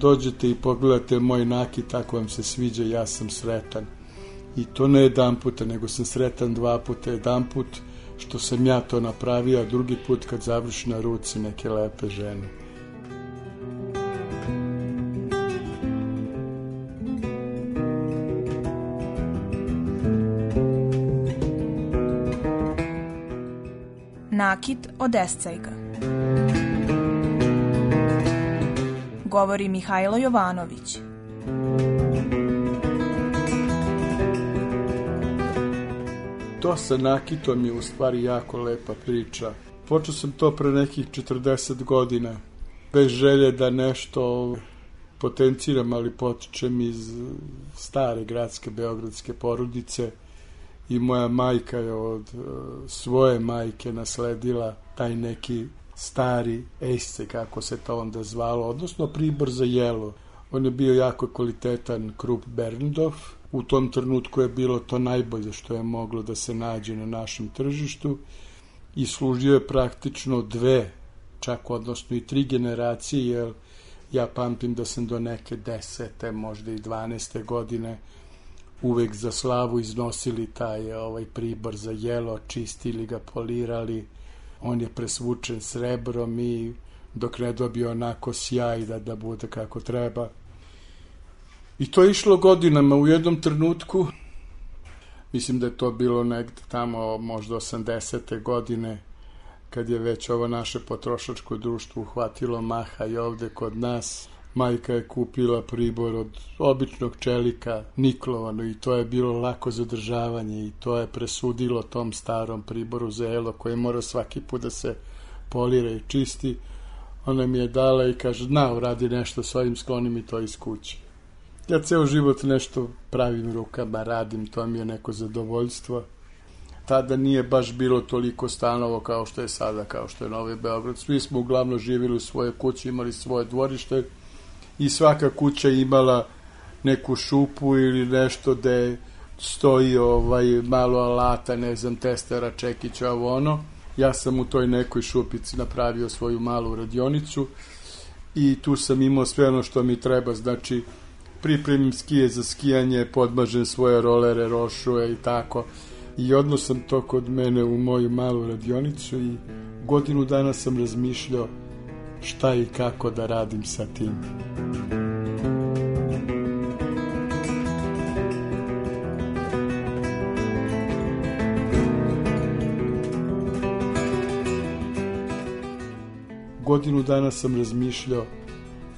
Dođete i pogledate moj nakit, tako vam se sviđa, ja sam sretan. I to ne jedan puta, nego sam sretan dva puta. Jedan put što sam ja to napravio, a drugi put kad završi na ruci neke lepe žene. Nakit od Escajga. Govori Mihajlo Jovanović. To sa nakitom je u stvari jako lepa priča. Počeo sam to pre nekih 40 godina, bez želje da nešto potenciram, ali potičem iz stare gradske beogradske porodice i moja majka je od e, svoje majke nasledila taj neki stari esce, kako se to onda zvalo, odnosno pribor za jelo. On je bio jako kvalitetan krup Berndorf. U tom trenutku je bilo to najbolje što je moglo da se nađe na našem tržištu i služio je praktično dve, čak odnosno i tri generacije, jer ja pamtim da sam do neke desete, možda i dvaneste godine uvek za slavu iznosili taj ovaj pribor za jelo, čistili ga, polirali, on je presvučen srebrom i dok ne dobije onako sjaj da, da bude kako treba. I to je išlo godinama u jednom trenutku, mislim da je to bilo negde tamo možda 80. godine, kad je već ovo naše potrošačko društvo uhvatilo maha i ovde kod nas, majka je kupila pribor od običnog čelika, niklovano i to je bilo lako zadržavanje i to je presudilo tom starom priboru za jelo koje mora svaki put da se polira i čisti. Ona mi je dala i kaže, na, uradi nešto s ovim, skloni mi to iz kuće. Ja ceo život nešto pravim rukama, radim, to mi je neko zadovoljstvo. Tada nije baš bilo toliko stanovo kao što je sada, kao što je Novi Beograd. Svi smo uglavnom živjeli u svoje kući, imali svoje dvorište i svaka kuća imala neku šupu ili nešto gde stoji ovaj malo alata, ne znam, testera, čekića, ovo ono. Ja sam u toj nekoj šupici napravio svoju malu radionicu i tu sam imao sve ono što mi treba, znači pripremim skije za skijanje, podmažem svoje rolere, rošuje i tako. I odno sam to kod mene u moju malu radionicu i godinu dana sam razmišljao šta i kako da radim sa tim. Godinu dana sam razmišljao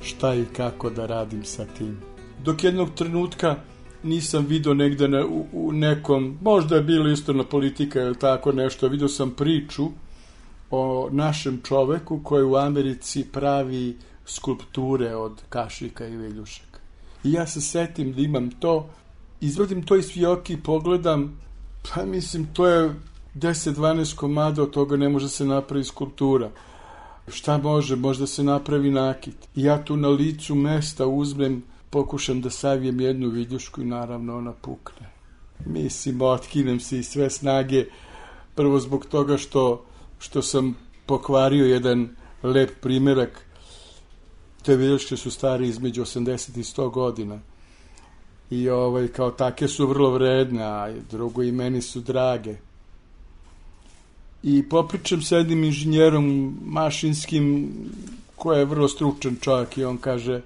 šta i kako da radim sa tim. Dok jednog trenutka nisam video negde na, u, u nekom, možda je bilo isto na politika ili tako nešto, video sam priču o našem čoveku koji u Americi pravi skulpture od kašika i veljušaka. I ja se setim da imam to, izvadim to iz fioki, pogledam, pa mislim to je 10-12 komada, od toga ne može se napravi skulptura. Šta može? Možda se napravi nakit. I ja tu na licu mesta uzmem, pokušam da savijem jednu viljušku i naravno ona pukne. Mislim, otkinem se i sve snage, prvo zbog toga što, što sam pokvario jedan lep primerak. Te viljuške su stari između 80 i 100 godina. I ovaj, kao take su vrlo vredne, a drugo i meni su drage. I popričam sa jednim inženjerom mašinskim koji je vrlo stručan čovjek i on kaže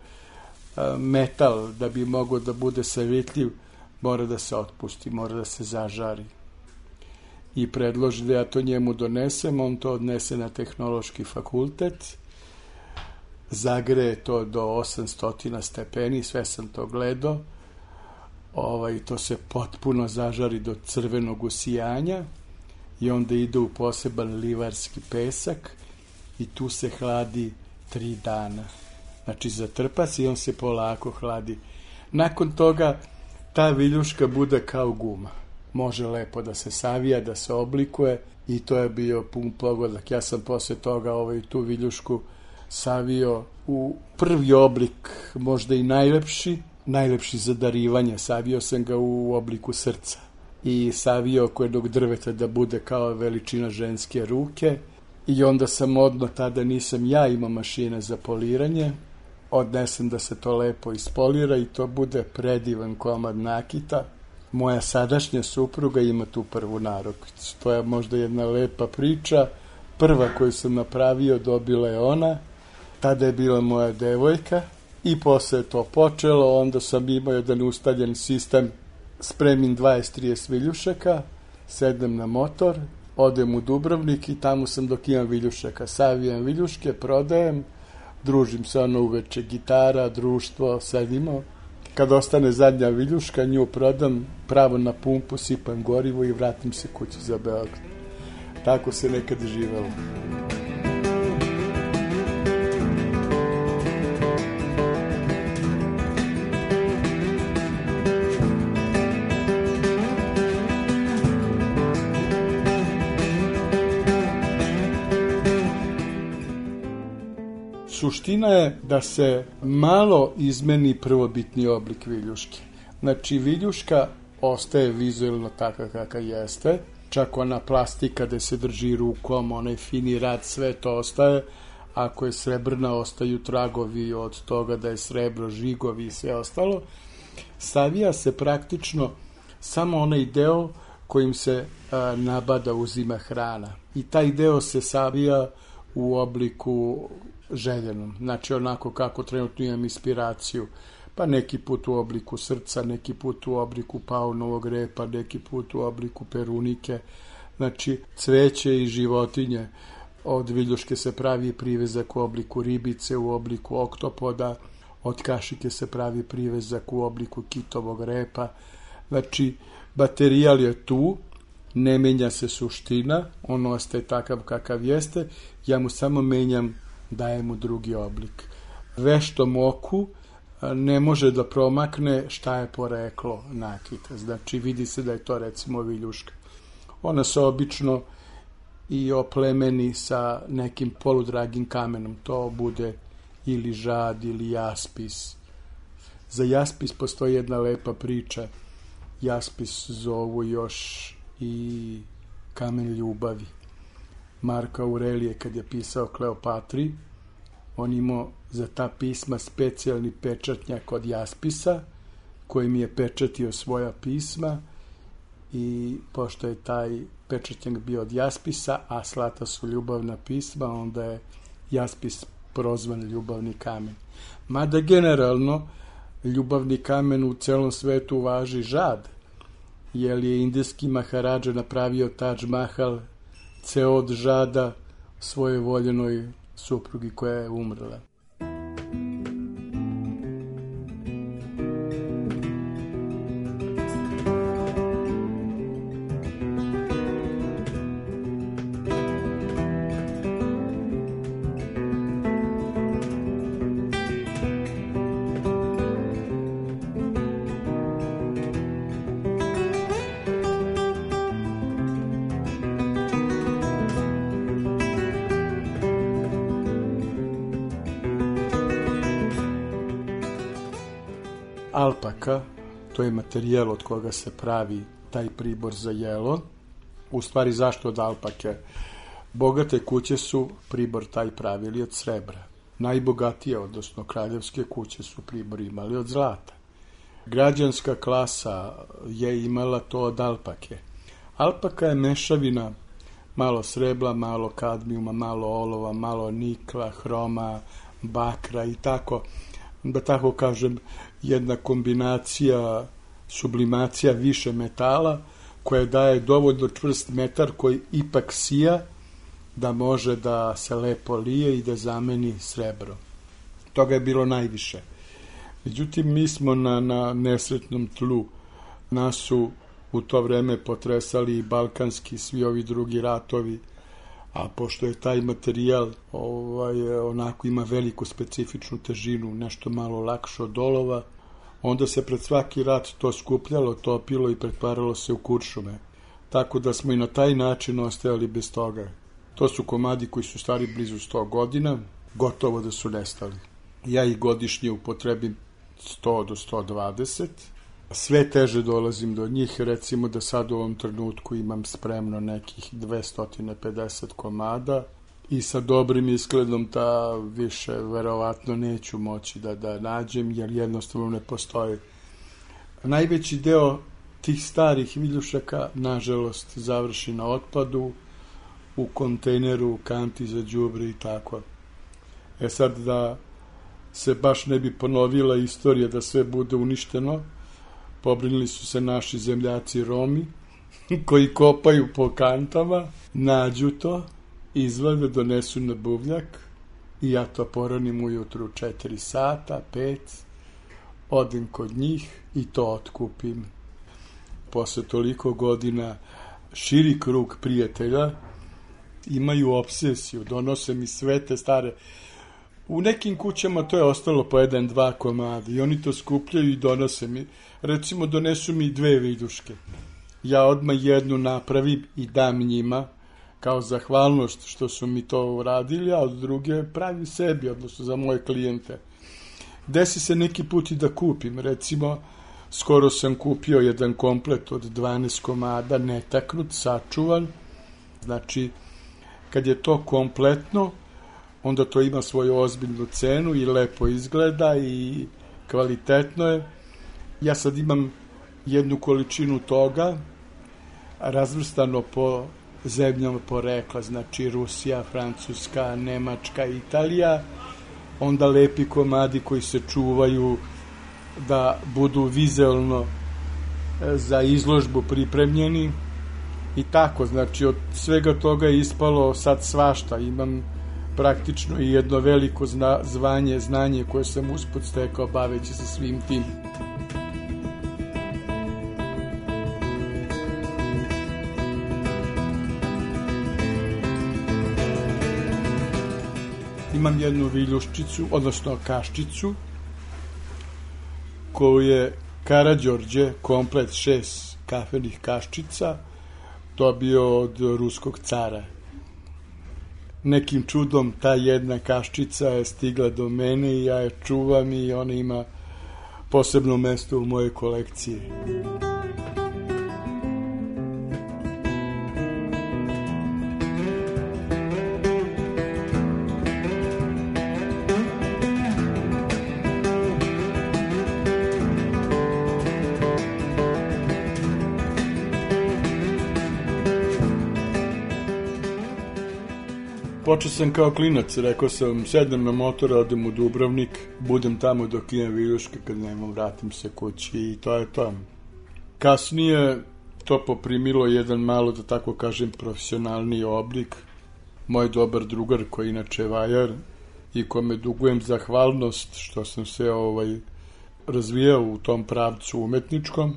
metal da bi mogao da bude savitljiv mora da se otpusti, mora da se zažari. I predloži da ja to njemu donesem, on to odnese na tehnološki fakultet, zagreje to do 800 stepeni, sve sam to gledao, ovaj, to se potpuno zažari do crvenog usijanja i onda ide u poseban livarski pesak i tu se hladi tri dana. Znači zatrpa se i on se polako hladi. Nakon toga ta viljuška bude kao guma. Može lepo da se savija, da se oblikuje i to je bio pun pogodak. Ja sam posle toga ovaj, tu viljušku savio u prvi oblik, možda i najlepši, najlepši za darivanje. Savio sam ga u obliku srca i savio oko jednog drveta da bude kao veličina ženske ruke i onda sam odno tada nisam ja imao mašine za poliranje odnesem da se to lepo ispolira i to bude predivan komad nakita. Moja sadašnja supruga ima tu prvu narokvicu. To je možda jedna lepa priča. Prva koju sam napravio dobila je ona. Tada je bila moja devojka i posle je to počelo. Onda sam imao jedan ustaljen sistem. Spremim 20-30 viljušaka, sedem na motor, odem u Dubrovnik i tamo sam dok imam viljušaka. Savijam viljuške, prodajem, družim se ono uveče, gitara, društvo, sedimo. Kad ostane zadnja viljuška, nju prodam pravo na pumpu, sipam gorivo i vratim se kući za Beograd. Tako se nekad živelo. Suština je da se malo izmeni prvobitni oblik viljuške. Znači, viljuška ostaje vizualno taka kaka jeste, čak ona plastika gde se drži rukom, onaj fini rad, sve to ostaje. Ako je srebrna, ostaju tragovi od toga da je srebro, žigovi i sve ostalo. Savija se praktično samo onaj deo kojim se a, nabada uzima hrana. I taj deo se savija u obliku željenom. Znači onako kako trenutno imam inspiraciju. Pa neki put u obliku srca, neki put u obliku paunovog repa, neki put u obliku perunike. Znači cveće i životinje. Od viljuške se pravi privezak u obliku ribice, u obliku oktopoda. Od kašike se pravi privezak u obliku kitovog repa. Znači, materijal je tu, ne menja se suština, on ostaje takav kakav jeste, ja mu samo menjam daje mu drugi oblik. Veštom oku ne može da promakne šta je poreklo nakita. Znači vidi se da je to recimo viljuška. Ona se obično i oplemeni sa nekim poludragim kamenom. To bude ili žad ili jaspis. Za jaspis postoji jedna lepa priča. Jaspis zovu još i kamen ljubavi. Marka Aurelije kad je pisao Kleopatri, on imao za ta pisma specijalni pečatnjak od jaspisa, kojim je pečatio svoja pisma i pošto je taj pečatnjak bio od jaspisa, a slata su ljubavna pisma, onda je jaspis prozvan ljubavni kamen. Mada generalno ljubavni kamen u celom svetu važi žad, jer je indijski maharađa napravio Taj Mahal ceo od žada svoje voljenoj suprugi koja je umrla. Materijal od koga se pravi taj pribor za jelo. U stvari zašto od alpake? Bogate kuće su Pribor taj pravili od srebra. Najbogatije, odnosno kraljevske kuće su Pribor imali od zlata. Građanska klasa je imala to od alpake. Alpaka je mešavina malo srebla, malo kadmijuma, malo olova, malo nikla, hroma, bakra i tako, da tako kažem, jedna kombinacija, sublimacija više metala koja daje dovoljno čvrst metar koji ipak sija da može da se lepo lije i da zameni srebro. Toga je bilo najviše. Međutim, mi smo na, na nesretnom tlu. Nas su u to vreme potresali i balkanski svi ovi drugi ratovi, a pošto je taj materijal ovaj, onako ima veliku specifičnu težinu, nešto malo lakše od olova, onda se pred svaki rat to skupljalo, topilo i pretvaralo se u kuršume. Tako da smo i na taj način ostajali bez toga. To su komadi koji su stari blizu 100 godina, gotovo da su nestali. Ja ih godišnje upotrebim 100 do 120, sve teže dolazim do njih, recimo da sad u ovom trenutku imam spremno nekih 250 komada i sa dobrim iskledom ta više verovatno neću moći da, da nađem jer jednostavno ne postoji. Najveći deo tih starih viljušaka nažalost završi na otpadu u kontejneru, u kanti za đubre i tako. E sad da se baš ne bi ponovila istorija da sve bude uništeno, pobrinili su se naši zemljaci Romi, koji kopaju po kantama, nađu to, izvade, donesu na buvljak i ja to poranim ujutru 4 sata, 5, odem kod njih i to otkupim. Posle toliko godina širi krug prijatelja imaju obsesiju, donose mi sve te stare U nekim kućama to je ostalo po jedan, dva komada i oni to skupljaju i donose mi. Recimo, donesu mi dve viduške. Ja odmah jednu napravim i dam njima kao zahvalnost što su mi to uradili, a od druge pravim sebi, odnosno za moje klijente. Desi se neki put i da kupim, recimo, skoro sam kupio jedan komplet od 12 komada, netaknut, sačuvan, znači, kad je to kompletno, onda to ima svoju ozbiljnu cenu i lepo izgleda i kvalitetno je. Ja sad imam jednu količinu toga razvrstano po zemljama porekla, znači Rusija, Francuska, Nemačka, Italija, onda lepi komadi koji se čuvaju da budu vizualno e, za izložbu pripremljeni i tako, znači od svega toga je ispalo sad svašta, imam praktično i jedno veliko zna, zvanje, znanje koje sam uspod stekao baveći se svim tim. Imam jednu viljuščicu, odnosno kaščicu, koju je Karadžorđe, komplet šest kafenih kaščica, dobio od ruskog cara nekim čudom ta jedna kaščica je stigla do mene i ja je čuvam i ona ima posebno mesto u mojoj kolekciji. Počeo sam kao klinac, rekao sam, sedem na motor, odem u Dubrovnik, budem tamo dok imam viljuške, kad nemam, vratim se kući i to je to. Kasnije to poprimilo jedan malo, da tako kažem, profesionalni oblik. Moj dobar drugar, koji inače je vajar, i kome dugujem zahvalnost što sam se ovaj, razvijao u tom pravcu umetničkom,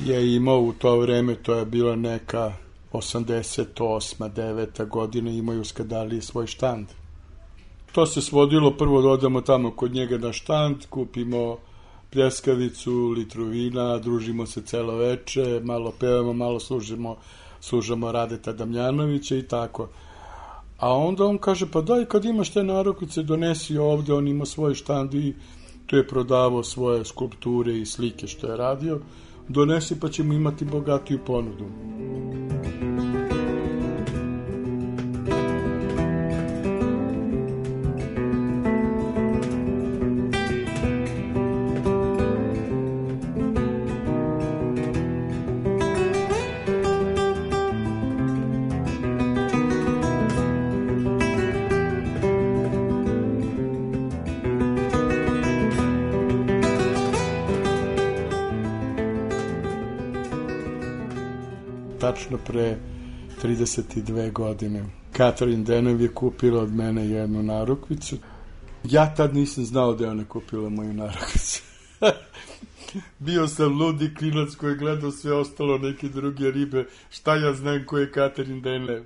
je imao u to vreme, to je bila neka 88. 9. godina imaju skadalije svoj štand. To se svodilo, prvo da odemo tamo kod njega na štand, kupimo pljeskavicu, litru vina, družimo se celo veče, malo pevamo, malo služimo, služamo Radeta Damjanovića i tako. A onda on kaže, pa daj kad imaš te narukice, donesi ovde, on ima svoj štand i tu je prodavao svoje skulpture i slike što je radio, donesi pa ćemo imati bogatiju ponudu. Pre 32 godine. Katrin Denov je kupila od mene jednu narukvicu. Ja tad nisam znao da je ona kupila moju narukvicu. Bio sam ludi klinac koji je gledao sve ostalo neke druge ribe. Šta ja znam ko je Katrin Denov?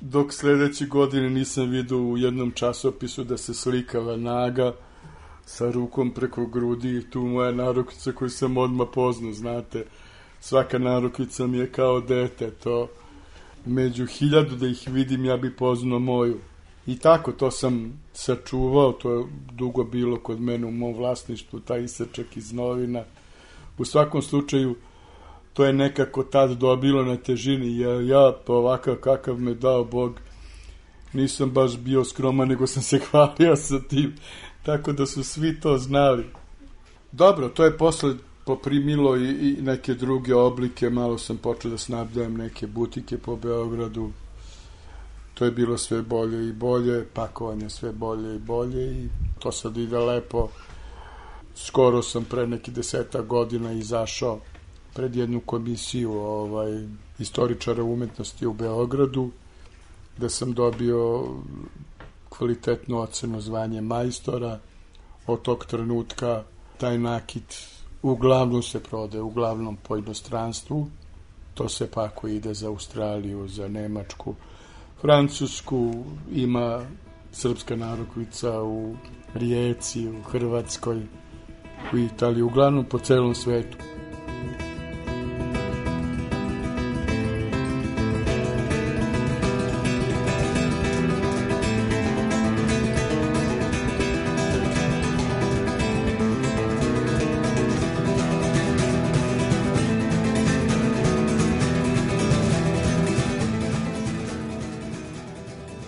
Dok sledeće godine nisam vidio u jednom časopisu da se slikala naga sa rukom preko grudi i tu moja narukvica koju sam odmah poznao, znate. Svaka narukvica mi je kao dete, to među hiljadu da ih vidim ja bi poznao moju. I tako, to sam sačuvao, to je dugo bilo kod mene u mom vlasništvu, taj isečak iz novina. U svakom slučaju, to je nekako tad dobilo na težini, ja, ja pa ovakav kakav me dao Bog, nisam baš bio skroman, nego sam se hvalio sa tim, tako da su svi to znali. Dobro, to je posle poprimilo i, i neke druge oblike, malo sam počeo da snabdajem neke butike po Beogradu, to je bilo sve bolje i bolje, pakovanje sve bolje i bolje i to sad ide lepo. Skoro sam pre neki deseta godina izašao pred jednu komisiju ovaj, istoričara umetnosti u Beogradu, da sam dobio kvalitetnu ocenu zvanje majstora. Od tog trenutka taj nakit uglavnom se prode, uglavnom po inostranstvu. To se pa ako ide za Australiju, za Nemačku, Francusku, ima srpska narukvica u Rijeci, u Hrvatskoj, u Italiji, uglavnom po celom svetu.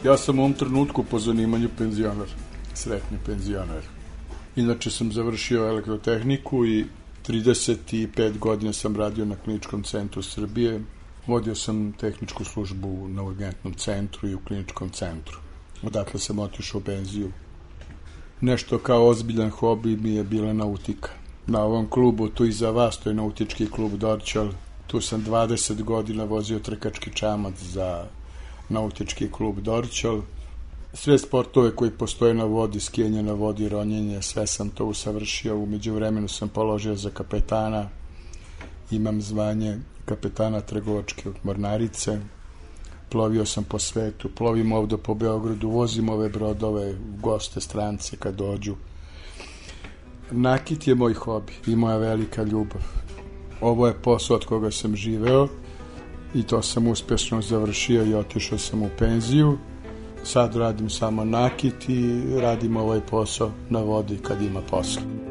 Ja sam u ovom trenutku po zanimanju penzioner, sretni penzioner. Inače sam završio elektrotehniku i 35 godina sam radio na kliničkom centru Srbije. Vodio sam tehničku službu na urgentnom centru i u kliničkom centru. Odatle sam otišao u penziju. Nešto kao ozbiljan hobi mi je bila nautika. Na ovom klubu, tu iza vas, to je nautički klub Dorčal, tu sam 20 godina vozio trkački čamac za nautički klub Dorčal. Sve sportove koji postoje na vodi, skijenje na vodi, ronjenje, sve sam to usavršio. Umeđu vremenu sam položio za kapetana. Imam zvanje kapetana trgovačke mornarice. Plovio sam po svetu, plovim ovde po Beogradu, vozim ove brodove, goste, strance kad dođu. Nakit je moj hobi i moja velika ljubav. Ovo je posao od koga sam živeo i to sam uspešno završio i otišao sam u penziju. Sad radim samo nakit i radim ovaj posao na vodi kad ima posla.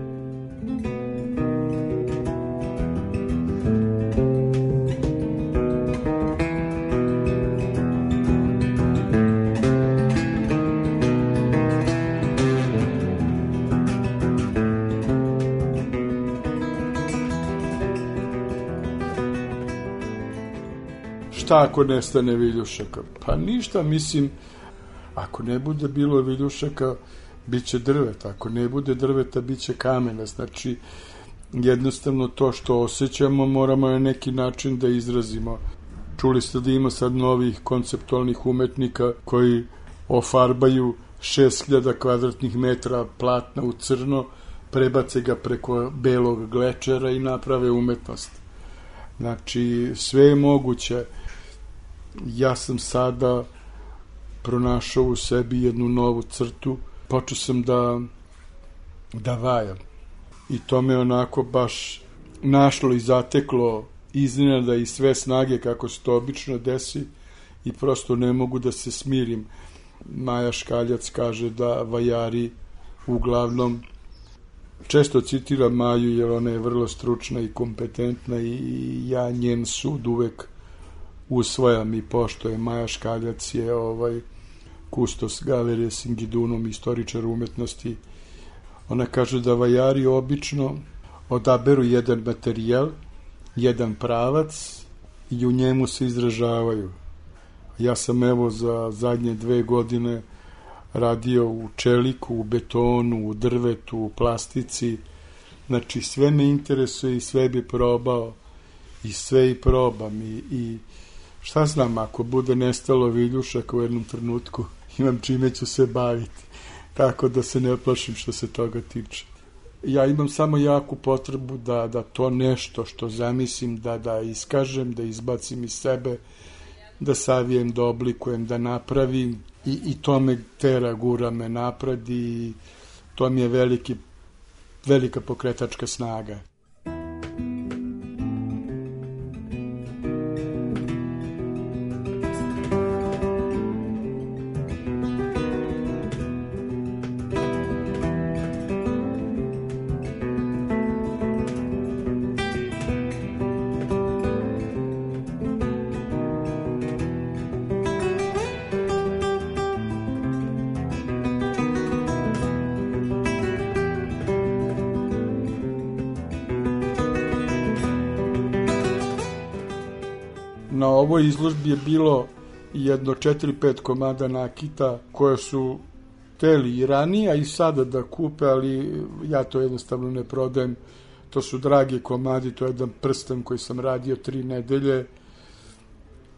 Šta ako nestane viljušaka? Pa ništa, mislim, ako ne bude bilo viljušaka, bit će drveta. Ako ne bude drveta, bit će kamena. Znači, jednostavno to što osjećamo moramo na neki način da izrazimo. Čuli ste da ima sad novih konceptualnih umetnika koji ofarbaju 6000 kvadratnih metra platna u crno, prebace ga preko belog glečera i naprave umetnost. Znači, sve je moguće ja sam sada pronašao u sebi jednu novu crtu, počeo sam da da vajam. I to me onako baš našlo i zateklo iznenada i sve snage kako se to obično desi i prosto ne mogu da se smirim. Maja Škaljac kaže da vajari uglavnom često citira Maju jer ona je vrlo stručna i kompetentna i ja njen sud uvek usvajam i pošto je Maja Škaljac je ovaj kustos galerije Singidunom, istoričar umetnosti. Ona kaže da vajari obično odaberu jedan materijal, jedan pravac i u njemu se izražavaju. Ja sam evo za zadnje dve godine radio u čeliku, u betonu, u drvetu, u plastici. Znači sve me interesuje i sve bi probao i sve i probam i, i šta znam, ako bude nestalo viljušaka u jednom trenutku, imam čime ću se baviti. Tako da se ne plašim što se toga tiče. Ja imam samo jaku potrebu da, da to nešto što zamislim da, da iskažem, da izbacim iz sebe, da savijem, da oblikujem, da napravim i, i to me tera, gura me napred i to mi je veliki, velika pokretačka snaga. Ovoj izložbi je bilo jedno 4-5 komada nakita koje su teli i ranije, a i sada da kupe, ali ja to jednostavno ne prodajem. To su dragi komadi, to je jedan prsten koji sam radio tri nedelje.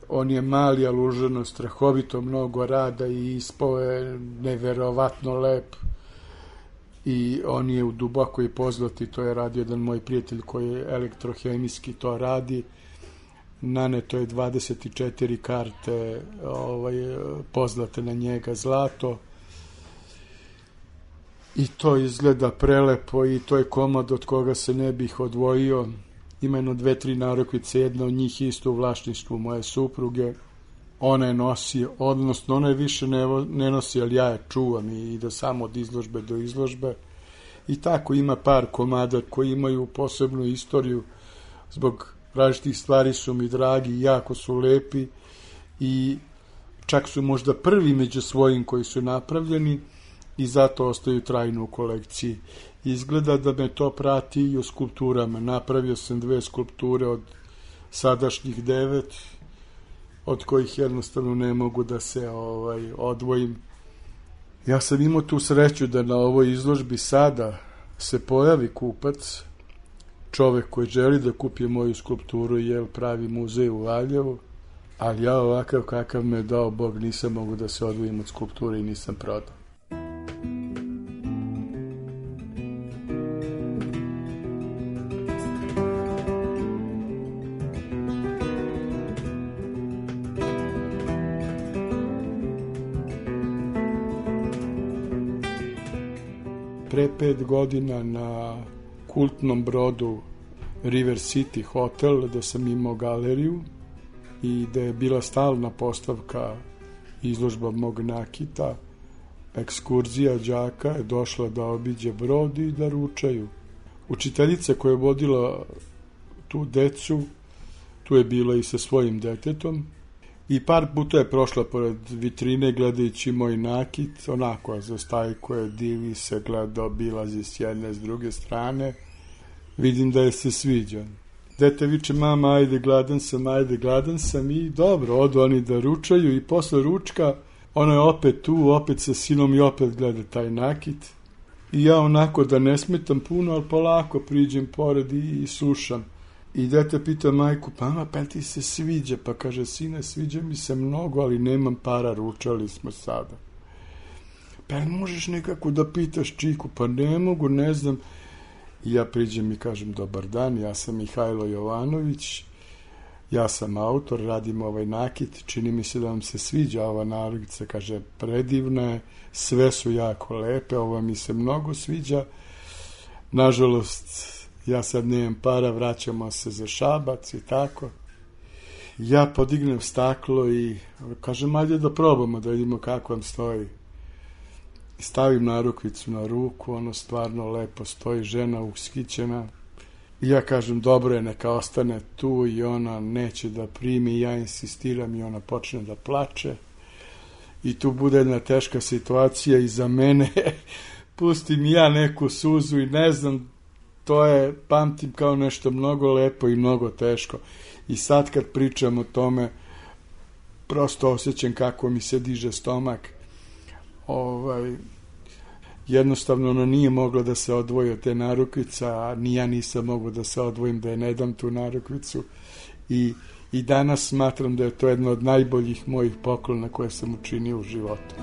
On je mali, ali uženo strahovito mnogo rada i ispao je neverovatno lep. I on je u dubokoj poznati, to je radio jedan moj prijatelj koji je elektrohemijski to radi naneto je 24 karte ovaj, poznate na njega zlato. I to izgleda prelepo i to je komad od koga se ne bih odvojio. Ima jedno dve, tri narokvice jedna od njih isto u vlašništvu moje supruge. Ona je nosi, odnosno ona je više ne, ne nosi, ali ja je čuvam i ide samo od izložbe do izložbe. I tako ima par komada koji imaju posebnu istoriju zbog različitih stvari su mi dragi, jako su lepi i čak su možda prvi među svojim koji su napravljeni i zato ostaju trajno u kolekciji. Izgleda da me to prati i u skulpturama. Napravio sam dve skulpture od sadašnjih devet, od kojih jednostavno ne mogu da se ovaj odvojim. Ja sam imao tu sreću da na ovoj izložbi sada se pojavi kupac čovek koji želi da kupi moju skulpturu je pravi muzej u Valjevu, ali ja ovakav kakav me dao Bog nisam mogu da se odvojim od skulpture i nisam prodao. Pre pet godina na kultnom brodu River City Hotel, da sam imao galeriju i da je bila stalna postavka izložba mog nakita, ekskurzija đaka je došla da obiđe brod i da ručaju. Učiteljica koja je vodila tu decu, tu je bila i sa svojim detetom, i par puta je prošla pored vitrine gledajući moj nakit, onako za stajko divi se, gleda, obilazi s jedne, s druge strane. Vidim da je se sviđa. Dete viče, mama, ajde, gladan sam, ajde, gladan sam i dobro, odu oni da ručaju i posle ručka ona je opet tu, opet sa sinom i opet gleda taj nakit. I ja onako da ne smetam puno, ali polako priđem pored i, i slušam. I dete pita majku, pa mama, pa ti se sviđa? Pa kaže, sine, sviđa mi se mnogo, ali nemam para, ručali smo sada. Pa možeš nekako da pitaš Čiku? Pa ne mogu, ne znam. I ja priđem i kažem, dobar dan, ja sam Mihajlo Jovanović, ja sam autor, radim ovaj nakit, čini mi se da vam se sviđa ova narodica, kaže, predivna je, sve su jako lepe, ovo mi se mnogo sviđa. Nažalost, ja sad nemam para, vraćamo se za šabac i tako. Ja podignem staklo i kažem, ajde da probamo, da vidimo kako vam stoji. Stavim narukvicu na ruku, ono stvarno lepo stoji, žena uskićena. I ja kažem, dobro je, neka ostane tu i ona neće da primi, ja insistiram i ona počne da plače. I tu bude jedna teška situacija i za mene. Pustim ja neku suzu i ne znam to je, pamtim kao nešto mnogo lepo i mnogo teško. I sad kad pričam o tome, prosto osjećam kako mi se diže stomak. Ovaj, jednostavno ona nije mogla da se odvoji od te narukvice, a ni ja nisam mogu da se odvojim da je ne dam tu narukvicu. I i danas smatram da je to jedno od najboljih mojih poklona koje sam učinio u životu.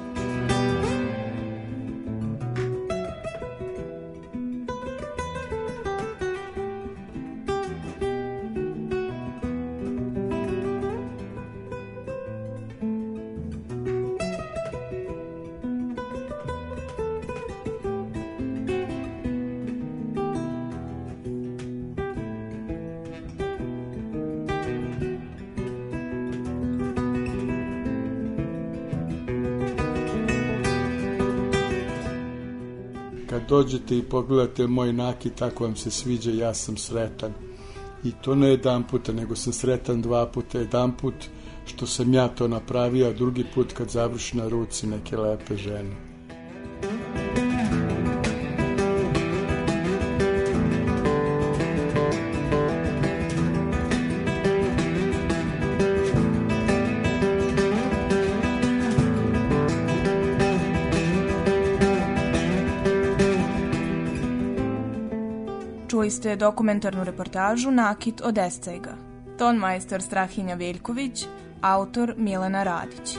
Dođete i pogledate moj nakit, ako vam se sviđa, ja sam sretan. I to ne jedan puta, nego sam sretan dva puta. Jedan put što sam ja to napravio, a drugi put kad završi na ruci neke lepe žene. Čuli ste dokumentarnu reportažu Nakit od Escega. Ton majstor Strahinja Veljković, autor Milena Radić.